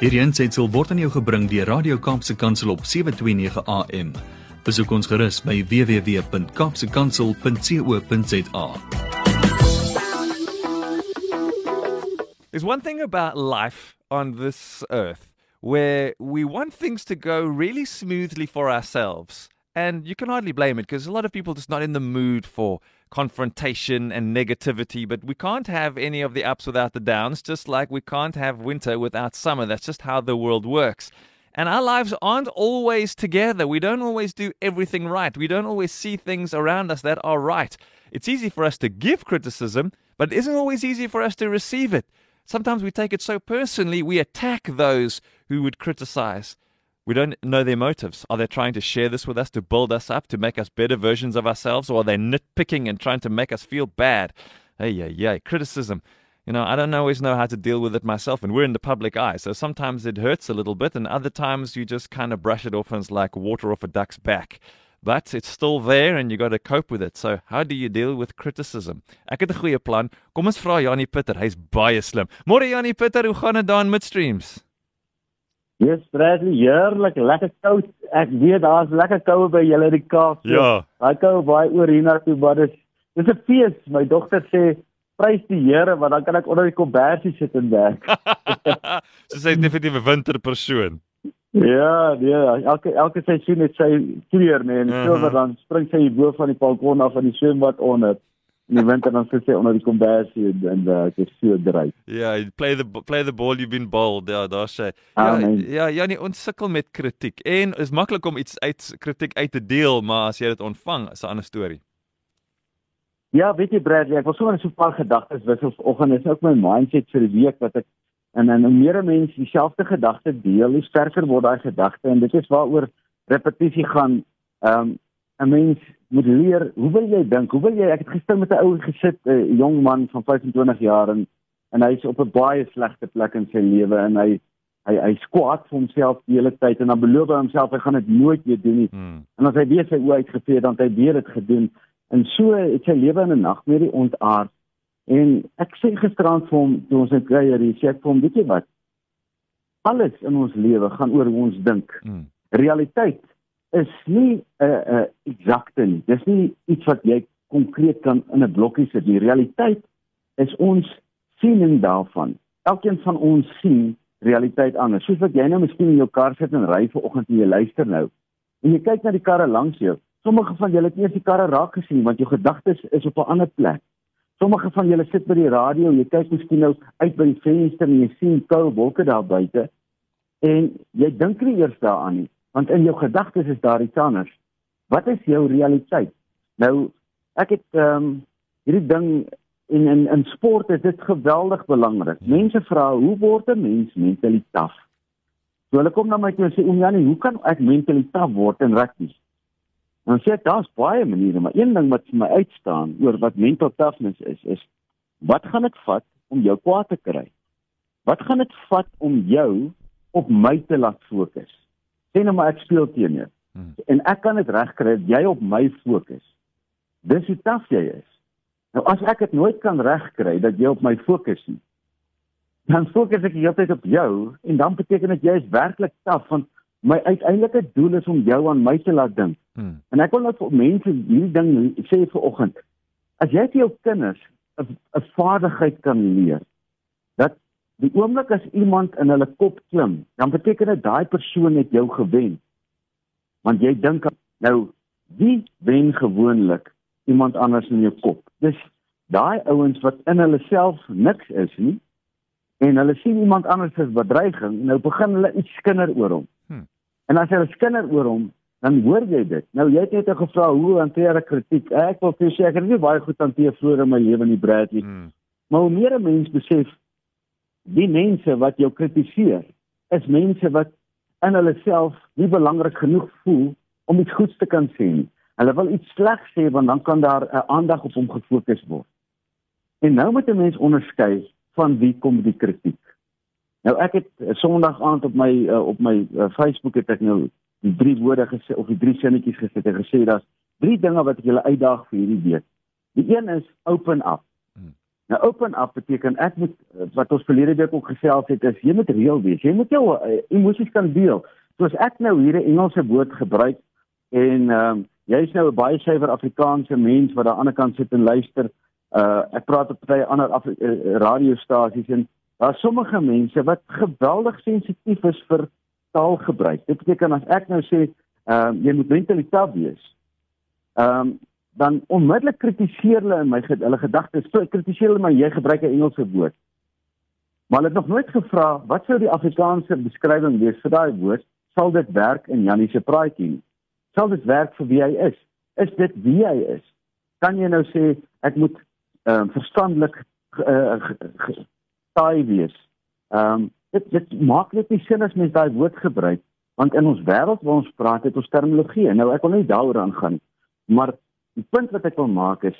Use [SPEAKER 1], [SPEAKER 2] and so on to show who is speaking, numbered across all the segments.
[SPEAKER 1] Hierdie aanseit word aan jou gebring deur Radio Kaapse Kansel op 7:29 AM. Besoek ons gerus by www.kapsekansel.co.za.
[SPEAKER 2] There's one thing about life on this earth where we want things to go really smoothly for ourselves. And you can hardly blame it because a lot of people just not in the mood for confrontation and negativity, but we can't have any of the ups without the downs, just like we can't have winter without summer. That's just how the world works. And our lives aren't always together. We don't always do everything right. We don't always see things around us that are right. It's easy for us to give criticism, but it isn't always easy for us to receive it. Sometimes we take it so personally, we attack those who would criticize. We don't know their motives. Are they trying to share this with us to build us up, to make us better versions of ourselves, or are they nitpicking and trying to make us feel bad? Hey, yeah, yeah, criticism. You know, I don't always know how to deal with it myself, and we're in the public eye, so sometimes it hurts a little bit, and other times you just kind of brush it off and it's like water off a duck's back. But it's still there and you got to cope with it. So, how do you deal with criticism? Ek het 'n goeie plan. Kom ons vra Janie Pitter, hy's baie slim. Môre Janie Pitter, hoe gaan dit Midstreams?
[SPEAKER 3] Yes, Bradley, heerlik, lekker koud. Ek weet daar's lekker koue by julle in die Kaap. so
[SPEAKER 2] Ja.
[SPEAKER 3] Daai koue baie oor hiernatoe, maar dis dis 'n fees. My dogter sê prys die Here want dan kan ek onder die kombersie sit en werk.
[SPEAKER 2] so sy's definitief 'n winterpersoon.
[SPEAKER 3] ja, nee, elke elke seisoen het sy kleur, nee, en
[SPEAKER 2] Mhm.
[SPEAKER 3] so uh dan spring sy hier bo van die balkon af in die swembad onder. In die winter dan sit sy onder die kombersie en en uh, dit is so dry.
[SPEAKER 2] Ja, you play the play the ball you've been bowled. Ja, daar sê. Ja,
[SPEAKER 3] nee.
[SPEAKER 2] ja, Janie, ons sukkel met kritiek. En is maklik om iets uit kritiek uit te deel, maar as jy dit ontvang, is 'n ander storie.
[SPEAKER 3] Ja, weet jy Bradley, ek was sommer so 'n paar gedagtes wissel vanoggend. Dis ook my mindset vir die week wat ek en en hoe meer mense dieselfde gedagte deel, hoe sterker word daai gedagte en dit is waaroor repetisie gaan. Ehm um, 'n mens moet leer, hoe wil jy dink? Hoe wil jy ek het gister met 'n ou gesit, 'n jong man van 25 jaar en en hy's op 'n baie slegte plek in sy lewe en hy hy hy skwaad vir homself die hele tyd en dan beloof hy homself hy gaan dit nooit weer doen nie.
[SPEAKER 2] Hmm.
[SPEAKER 3] En as hy weer sy oë uitgevee dan het hy weer dit gedoen. En so het sy lewe in 'n nagmerrie ontaard. En ek sê gisterand vir hom toe ons in kuier hier, sê ek vir hom, weet jy wat? Alles in ons lewe gaan oor hoe ons dink.
[SPEAKER 2] Hmm.
[SPEAKER 3] Realiteit is nie 'n uh, 'n uh, eksakte nie. Dis nie iets wat jy konkreet kan in 'n blokkie sit nie. Realiteit is ons siening daarvan. Elkeen van ons sien realiteit anders. Soos wat jy nou miskien in jou kar sit en ry ver oggend en jy luister nou en jy kyk na die karre langs jou. Sommige van julle het eens die karre raak gesien want jou gedagtes is op 'n ander plek. Sommige van julle sit by die radio, jy kyk miskien nou uit by die venster en jy sien koue wolke daar buite en jy dink nie eers daaraan nie, want in jou gedagtes is daar iets anders. Wat is jou realiteit? Nou ek het ehm um, hierdie ding en in in sport is dit geweldig belangrik. Mense vra hoe word 'n mens mentaliteit taaf? So hulle kom na my toe en sê oom Janie, hoe kan ek mentaliteit taaf word in rugby? En dan sê ek daar's baie maniere, maar een ding wat vir my uitstaan oor wat mental toughness is, is wat gaan dit vat om jou kwaad te kry? Wat gaan dit vat om jou op my te laat fokus? Sê nou maar ek speel teen jou.
[SPEAKER 2] Hmm.
[SPEAKER 3] En ek kan dit regkry dat jy op my fokus. Dis hoe taaf jy is. Nou as ek dit nooit kan regkry dat jy op my fokus nie, dan fokus ek die hele tyd op jou en dan beteken dit jy is werklik taaf want my uiteindelike doel is om jou aan my te laat dink.
[SPEAKER 2] Hmm.
[SPEAKER 3] En ek wil net vir mense hierdie ding sê vir oggend. As jy vir jou kinders 'n vaardigheid kan leer dat die oomblik as iemand in hulle kop klim, dan beteken dit daai persoon het jou gewen. Want jy dink nou wie wen gewoonlik iemand anders in jou kop? Dis daai ouens wat in hulle self niks is nie en hulle sien iemand anders as bedreiging, nou begin hulle iets skinder oor hom.
[SPEAKER 2] Hmm.
[SPEAKER 3] En as hulle skinder oor hom, dan hoor jy dit. Nou jy het net gevra hoe hanteer ek kritiek? Ek wil vir jou sê ek het nie baie goed hanteer vroeër in my lewe nie, Bradley.
[SPEAKER 2] Hmm.
[SPEAKER 3] Maar hoe meer 'n mens besef die mense wat jou kritiseer, is mense wat in hulle self nie belangrik genoeg voel om iets goeds te kan sê nie. Hulle wil iets slegs sê want dan kan daar 'n aandag op hom gefokus word. En nou moet 'n mens onderskei van wie kom die kritiek. Nou ek het eh, Sondag aand op my uh, op my uh, Facebook het ek nou die drie woorde gesê of die drie sinnetjies gesit en gesê daar's drie dinge wat ek julle uitdaag vir hierdie week. Die een is open up. Nou open up beteken ek moet wat ons verlede week ook gesels het is jy moet reël wees. Jy moet jou uh, emosies kan deel. So as ek nou hier 'n Engelse woord gebruik en ehm um, jy's nou 'n baie suiwer Afrikaanse mens wat aan die ander kant sit en luister, uh ek praat op baie ander Afri uh, radiostasies en daar sommige mense wat geweldig sensitief is vir taalgebruik. Dit beteken as ek nou sê, ehm uh, jy moet mentaliteit wees. Ehm um, dan onmiddellik kritiseer hulle in my hulle gedagtes. Kritiseer hulle my jy gebruik 'n Engelse woord. Maar hulle het nog nooit gevra wat sou die Afrikaanse beskrywing wees vir daai woord? Sal dit werk in Janie se praatjie? Sal dit werk vir wie hy is? Is dit wie hy is? Kan jy nou sê ek moet ehm um, verstandelik uh, taai wees? Ehm um, dit dit maak net nie sin as mens daai woord gebruik want in ons wêreld waar ons praat het ons terminologie. Nou ek wil nie daaroor aangaan maar die punt wat ek wil maak is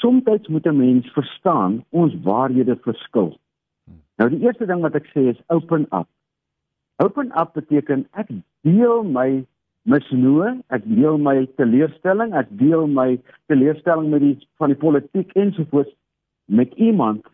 [SPEAKER 3] soms moet 'n mens verstaan ons waarhede verskil. Nou die eerste ding wat ek sê is open up. Open up beteken ek deel my misnoë, ek deel my teleurstelling, ek deel my teleurstelling met die van die politiek ensovoorts met iemand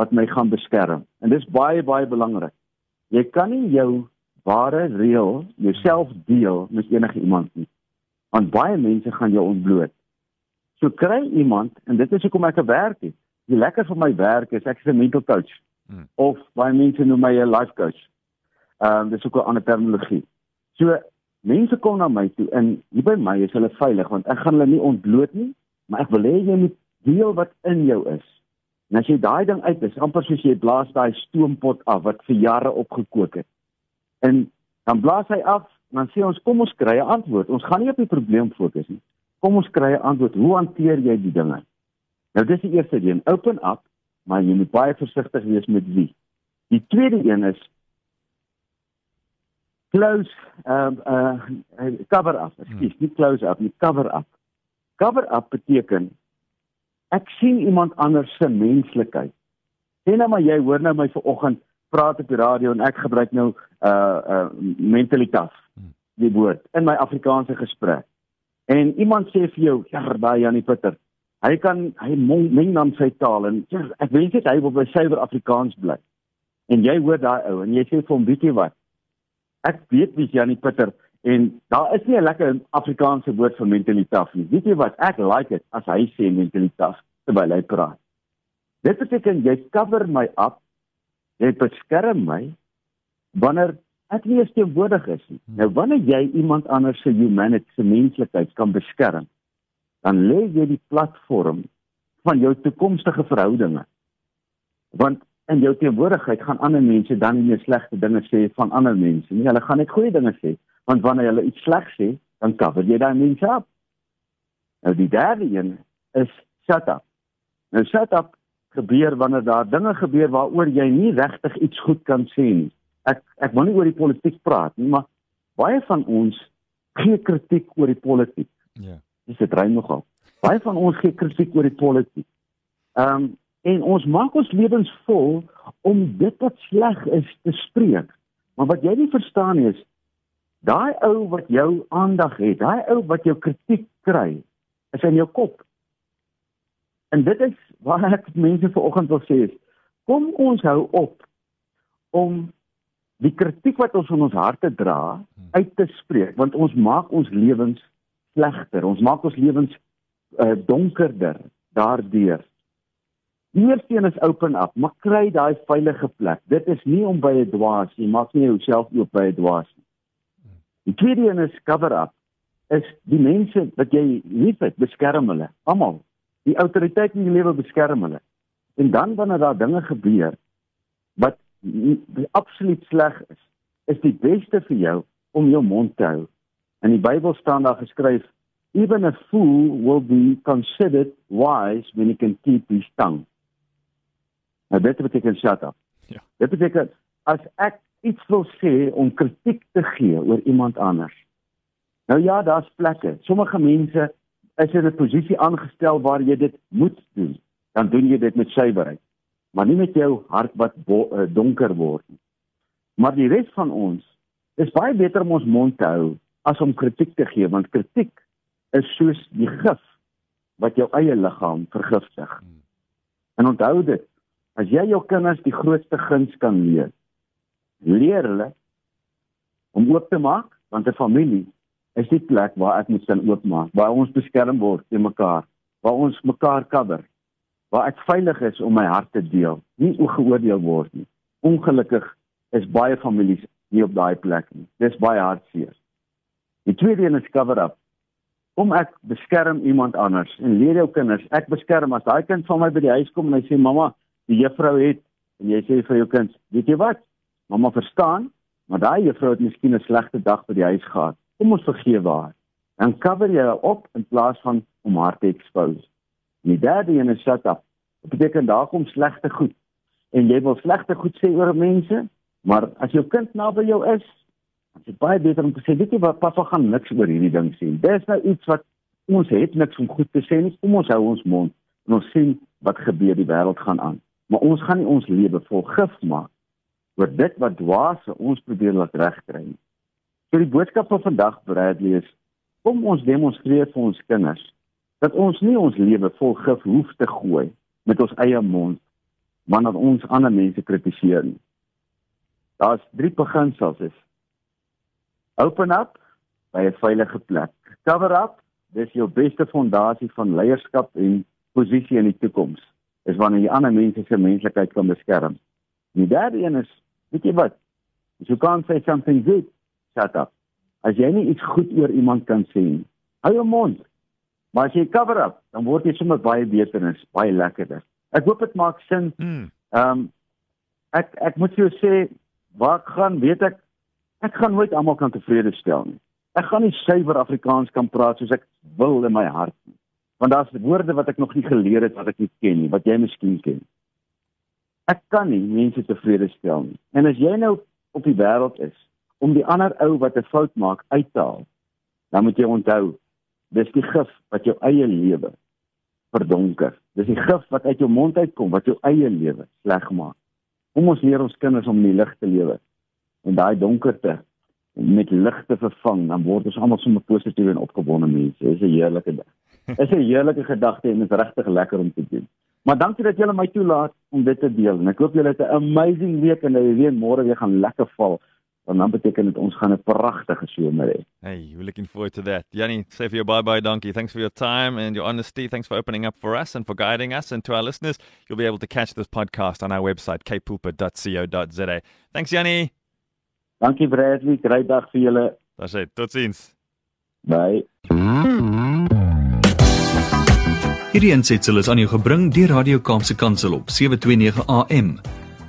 [SPEAKER 3] wat my gaan beskerm. En dis baie baie belangrik. Jy kan nie jou ware reël jouself deel met enige iemand nie. Want baie mense gaan jou ontbloot. So kry iemand en dit is hoekom ek gewerk het. Die lekker van my werk is ek is 'n mental coach hmm. of baie mense noem my 'n life coach. Ehm um, dis ook 'n ander terminologie. So mense kom na my toe en hier by my is hulle veilig want ek gaan hulle nie ontbloot nie, maar ek wil hê jy moet deel wat in jou is. En as jy daai ding uit is, amper soos jy blaas daai stoompot af wat vir jare opgekook het. En dan blaas hy af, dan sê ons kom ons kry 'n antwoord. Ons gaan nie op die probleem fokus nie. Kom ons kry 'n antwoord. Hoe hanteer jy die dinge? Nou dis die eerste ding, open up, maar jy moet baie versigtig wees met wie. Die tweede een is close um uh cover up. Ekskuus, nie close up nie, cover up. Cover up beteken ek sien iemand anders se menslikheid. Sien nou maar jy hoor nou my vanoggend praat op die radio en ek gebruik nou uh uh mentaliteit die woord in my Afrikaanse gesprek. En iemand sê vir jou, ja, baie Janie Pieter. Hy kan hy meng dan sy taal en ja, ek weet dit hy wil by suiwer Afrikaans bly. En jy hoor daai ou en jy sê vir hom, weet jy wat? Ek weet wie Janie Pieter en daar is nie 'n lekker Afrikaanse woord vir mentaliteit nie. Weet jy wat? Ek like dit as hy sê mentaliteit terwyl hy praat. Dit beteken jy cover my up jy beskerm my wanneer ek nie teenwoordig is nie. Nou wanneer jy iemand anders se humanity, se menslikheid kan beskerm, dan lê jy die platform van jou toekomstige verhoudinge. Want in jou teenwoordigheid gaan ander mense dan nie slegte dinge sê van ander mense nie. Hulle gaan net goeie dinge sê, want wanneer hulle iets sleg sê, dan cover jy daai mense op. Nou die derde een is shut up. Nou shut up gebeur wanneer daar dinge gebeur waaroor jy nie regtig iets goed kan sê nie. Ek ek wil nie oor die politiek praat nie, maar baie van ons gee kritiek oor die politiek. Ja. Dis dit rein nogal. Baie van ons gee kritiek oor die politiek. Ehm um, en ons maak ons lewens vol om dit wat sleg is te spreek. Maar wat jy nie verstaan is daai ou wat jou aandag het, daai ou wat jou kritiek kry, is in jou kop. En dit is waar ek mense vanoggend wil sê is kom ons hou op om die kritiek wat ons in ons harte dra uit te spreek want ons maak ons lewens slegter ons maak ons lewens uh, donkerder daardeur. Die eerste een is open up maar kry daai veilige plek. Dit is nie om by 'n dwaas jy maak nie jouself oop by 'n dwaas nie. Die tweede een is cover up is die mense wat jy liefhet beskerm hulle almal. Die autoriteit in die lewe beskerm hulle. En dan wanneer daar dinge gebeur wat absoluut sleg is, is die beste vir jou om jou mond te hou. In die Bybel staan daar geskryf even a fool will be considered wise when he can keep his tongue. Nou dit beteken shut up. Ja. Dit beteken as ek iets wil sê om kritiek te gee oor iemand anders. Nou ja, daar's plekke. Sommige mense is in 'n posisie aangestel waar jy dit moet doen, dan doen jy dit met suiwerheid, maar nie met jou hart wat bo, uh, donker word nie. Maar die res van ons is baie beter om ons mond te hou as om kritiek te gee, want kritiek is soos die gif wat jou eie liggaam vergiftig. En onthou dit, as jy jou kinders die grootste guns kan leer, leer hulle om oop te maak, want 'n familie is die plek waar ek moet sin oopmaak, waar ons beskerm word teen mekaar, waar ons mekaar cover, waar ek veilig is om my hart te deel, nie ongeoordeel word nie. Ongelukkig is baie families nie op daai plek nie. Dis baie hartseer. Die tweede een is cover up. Kom ek beskerm iemand anders en leer jou kinders, ek beskerm as daai kind van my by die huis kom en hy sê mamma, die juffrou het en jy sê vir jou kind, weet jy wat? Mamma verstaan, maar daai juffrou het miskien 'n slegte dag by die huis gehad. Kom ons vergewe haar. Dan cover jy haar op in plaas van om haar te expose. Die derde een is shut up. Dit beteken daar kom slegte goed en jy wil slegte goed sê oor mense, maar as jou kind naby jou is, dan is dit baie beter om te sê, weet jy wat, pappa gaan niks oor hierdie ding sê. Dis nou iets wat ons het niks om goed te sê nie. Kom ons hou ons mond en ons sien wat gebeur, die wêreld gaan aan. Maar ons gaan nie ons lewe vol gif maak oor dit wat dwaase ons probeer laat regkry. So die boodskap van vandag Bradley is kom ons demonstreer vir ons kinders dat ons nie ons lewe vol gif hoef te gooi met ons eie mond wanneer ons ander mense kritiseer. Daar's drie beginsels is open up by 'n veilige plek. Cover up, dis jou beste fondasie van leierskap en posisie in die toekoms. Is wanneer jy ander mense se menslikheid kan beskerm. Die derde een is Weet jy wat? As you can't say something good, shut up. As jy nie iets goed oor iemand kan sê nie, hou jou mond. Maar as jy cover up, dan word jy sommer baie beter en baie lekkerder. Ek hoop dit maak sin.
[SPEAKER 2] Hmm.
[SPEAKER 3] Ehm um, ek ek moet jou sê waar ek gaan, weet ek ek gaan nooit almal kan tevrede stel nie. Ek gaan nie suiwer Afrikaans kan praat soos ek wil in my hart nie. Want daar's woorde wat ek nog nie geleer het wat ek nie ken nie, wat jy miskien ken ek kan nie mense tevrede stel nie. En as jy nou op die wêreld is om die ander ou wat 'n fout maak uit te haal, dan moet jy onthou, dis die gif wat jou eie lewe verdonker. Dis die gif wat uit jou mond uitkom wat jou eie lewe sleg maak. Kom ons leer ons kinders om in die lig te lewe en daai donkerte met lig te vervang, dan word ons almal sommer positief en opgewonde mense. Dis 'n heerlike ding. Dis 'n heerlike gedagte en dit is regtig lekker om te doen. Maar dankie dat julle my toelaat om dit te deel. En ek hoop julle het 'n amazing week en dat die reën môre weer gaan lekker val. Want dan beteken dit ons gaan 'n pragtige somer hê.
[SPEAKER 2] Hey, we're looking forward to that. Yanni, say for your bye bye donkey. Thanks for your time and your honesty. Thanks for opening up for us and for guiding us and to our listeners. You'll be able to catch this podcast on our website kpulpit.co.za. Thanks Yanni.
[SPEAKER 3] Dankie Bradley. Great dag vir julle.
[SPEAKER 2] That's it. Totsiens.
[SPEAKER 3] Bye.
[SPEAKER 1] Hierdie ensetsel is aan jou gebring deur Radio Kaapse Kansel op 729 AM.